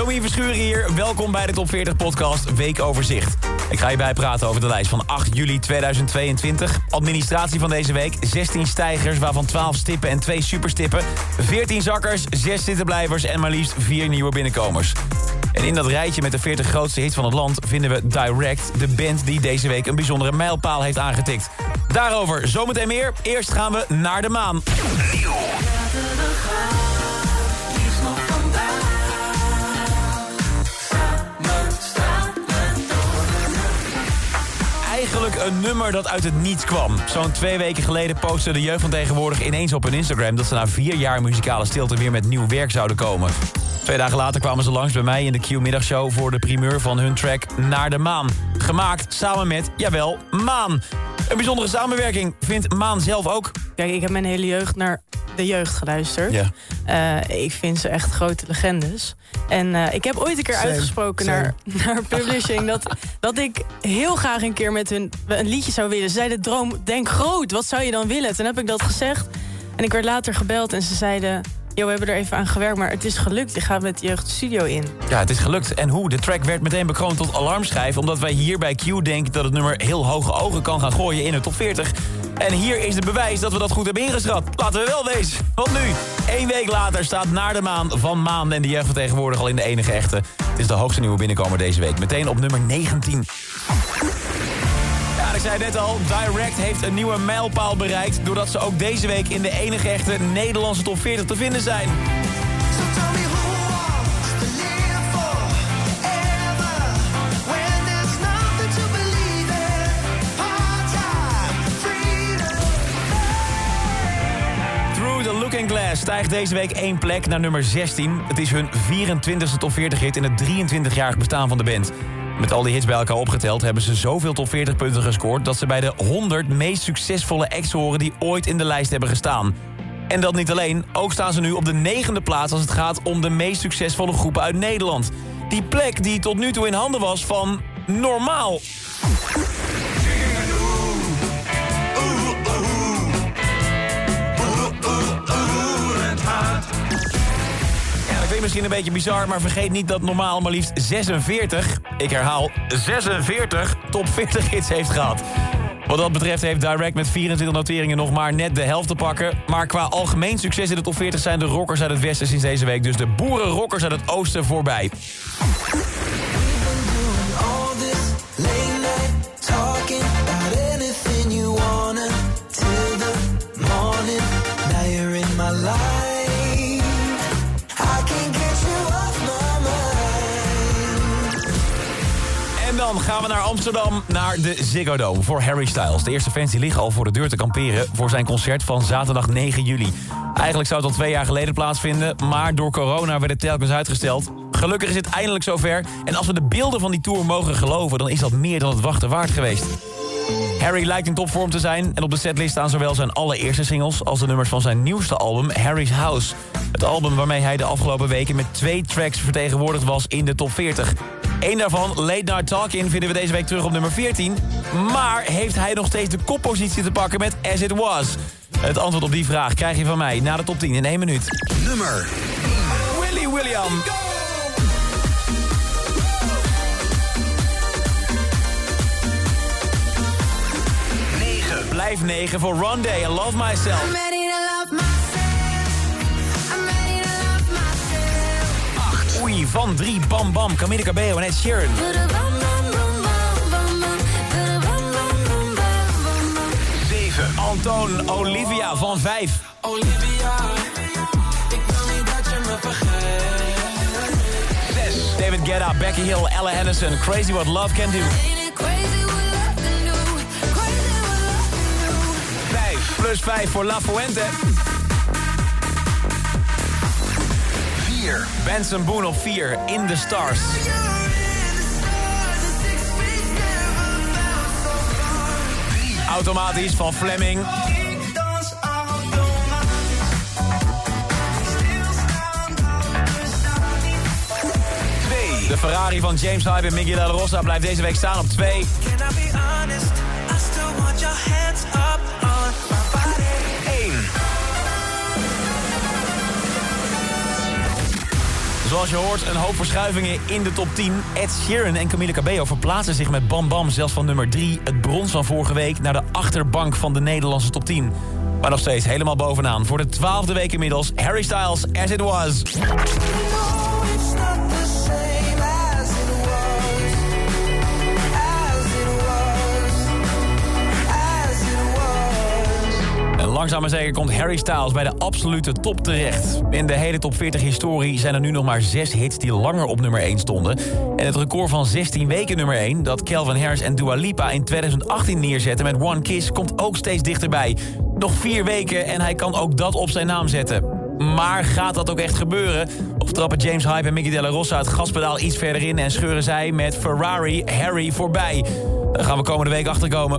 Domien Verschuren hier. Welkom bij de Top 40 podcast Weekoverzicht. Ik ga je bijpraten over de lijst van 8 juli 2022. Administratie van deze week. 16 stijgers, waarvan 12 stippen en 2 superstippen. 14 zakkers, 6 zittenblijvers en maar liefst 4 nieuwe binnenkomers. En in dat rijtje met de 40 grootste hits van het land vinden we Direct, de band die deze week een bijzondere mijlpaal heeft aangetikt. Daarover zometeen meer. Eerst gaan we naar de maan. Een nummer dat uit het niets kwam. Zo'n twee weken geleden postte de jeugd van tegenwoordig ineens op hun Instagram... dat ze na vier jaar muzikale stilte weer met nieuw werk zouden komen. Twee dagen later kwamen ze langs bij mij in de Q-middagshow... voor de primeur van hun track Naar de Maan. Gemaakt samen met, jawel, Maan. Een bijzondere samenwerking vindt Maan zelf ook. Kijk, ik heb mijn hele jeugd naar de jeugd geluisterd. Ja. Eh, ik vind ze echt grote legendes. En eh, ik heb ooit een keer Same, uitgesproken same. naar, naar publishing... Dat, dat ik heel graag een keer met hun een liedje zou willen. Ze zeiden, droom, denk groot, wat zou je dan willen? Toen heb ik dat gezegd. En ik werd later gebeld en ze zeiden... Yo, we hebben er even aan gewerkt, maar het is gelukt. Ik ga met de jeugd de studio in. Ja, het is gelukt. En hoe? De track werd meteen bekroond tot alarmschijf... omdat wij hier bij Q denken dat het nummer heel hoge ogen kan gaan gooien in de top 40. En hier is het bewijs dat we dat goed hebben ingeschat. Laten we wel wezen. Want nu, één week later, staat Naar de Maan van Maan... en de jeugd tegenwoordig al in de enige echte. Het is de hoogste nieuwe binnenkomer deze week. Meteen op nummer 19. Ja, ik zei net al, Direct heeft een nieuwe mijlpaal bereikt... doordat ze ook deze week in de enige echte Nederlandse top 40 te vinden zijn. So Looking Glass stijgt deze week één plek naar nummer 16. Het is hun 24e top 40 hit in het 23-jarig bestaan van de band. Met al die hits bij elkaar opgeteld hebben ze zoveel top 40 punten gescoord... dat ze bij de 100 meest succesvolle acts horen die ooit in de lijst hebben gestaan. En dat niet alleen, ook staan ze nu op de negende plaats... als het gaat om de meest succesvolle groepen uit Nederland. Die plek die tot nu toe in handen was van normaal. Misschien een beetje bizar, maar vergeet niet dat normaal maar liefst 46, ik herhaal 46, top 40 hits heeft gehad. Wat dat betreft heeft Direct met 24 noteringen nog maar net de helft te pakken. Maar qua algemeen succes in de top 40 zijn de rockers uit het westen sinds deze week. Dus de boerenrockers uit het oosten voorbij. Dan gaan we naar Amsterdam, naar de Ziggo Dome voor Harry Styles. De eerste fans die liggen al voor de deur te kamperen... voor zijn concert van zaterdag 9 juli. Eigenlijk zou het al twee jaar geleden plaatsvinden... maar door corona werd het telkens uitgesteld. Gelukkig is het eindelijk zover. En als we de beelden van die tour mogen geloven... dan is dat meer dan het wachten waard geweest. Harry lijkt in topvorm te zijn en op de setlist staan zowel zijn allereerste singles als de nummers van zijn nieuwste album Harry's House. Het album waarmee hij de afgelopen weken met twee tracks vertegenwoordigd was in de top 40. Eén daarvan, Late Night Talking, vinden we deze week terug op nummer 14. Maar heeft hij nog steeds de koppositie te pakken met As It Was? Het antwoord op die vraag krijg je van mij na de top 10 in één minuut. Nummer Willy William. Blijf 9 voor. I'm ready to love myself. Van 3, Bam Bam, Camila Cabello en Ed Sheeran. Put a bum bum bum bum bum bum. Put a bum bum bum bum bum bum. 7. Antoon Olivia van 5. Olivia, ik wil niet dat je me vergeet. 6. David Guetta, Becky Hill, Ella Henderson, Crazy What Love Can Do. Ain't it crazy what love can do? Crazy what love can do. 5 plus 5 voor La Fuente. 4. Benson Boone op 4, In the Stars. Automatisch van Fleming. De Ferrari van James Hype en Miguel Rosa blijft deze week staan op 2. Zoals je hoort, een hoop verschuivingen in de top 10. Ed Sheeran en Camila Cabello verplaatsen zich met Bam Bam zelfs van nummer 3... het brons van vorige week naar de achterbank van de Nederlandse top 10. Maar nog steeds helemaal bovenaan. Voor de twaalfde week inmiddels, Harry Styles, As It Was. Langzaam maar zeker komt Harry Styles bij de absolute top terecht. In de hele top 40 historie zijn er nu nog maar zes hits die langer op nummer 1 stonden. En het record van 16 weken nummer 1... dat Calvin Harris en Dua Lipa in 2018 neerzetten met One Kiss... komt ook steeds dichterbij. Nog vier weken en hij kan ook dat op zijn naam zetten. Maar gaat dat ook echt gebeuren? Of trappen James Hype en Mickey Della Rossa het gaspedaal iets verder in... en scheuren zij met Ferrari Harry voorbij? Daar gaan we komende week achterkomen.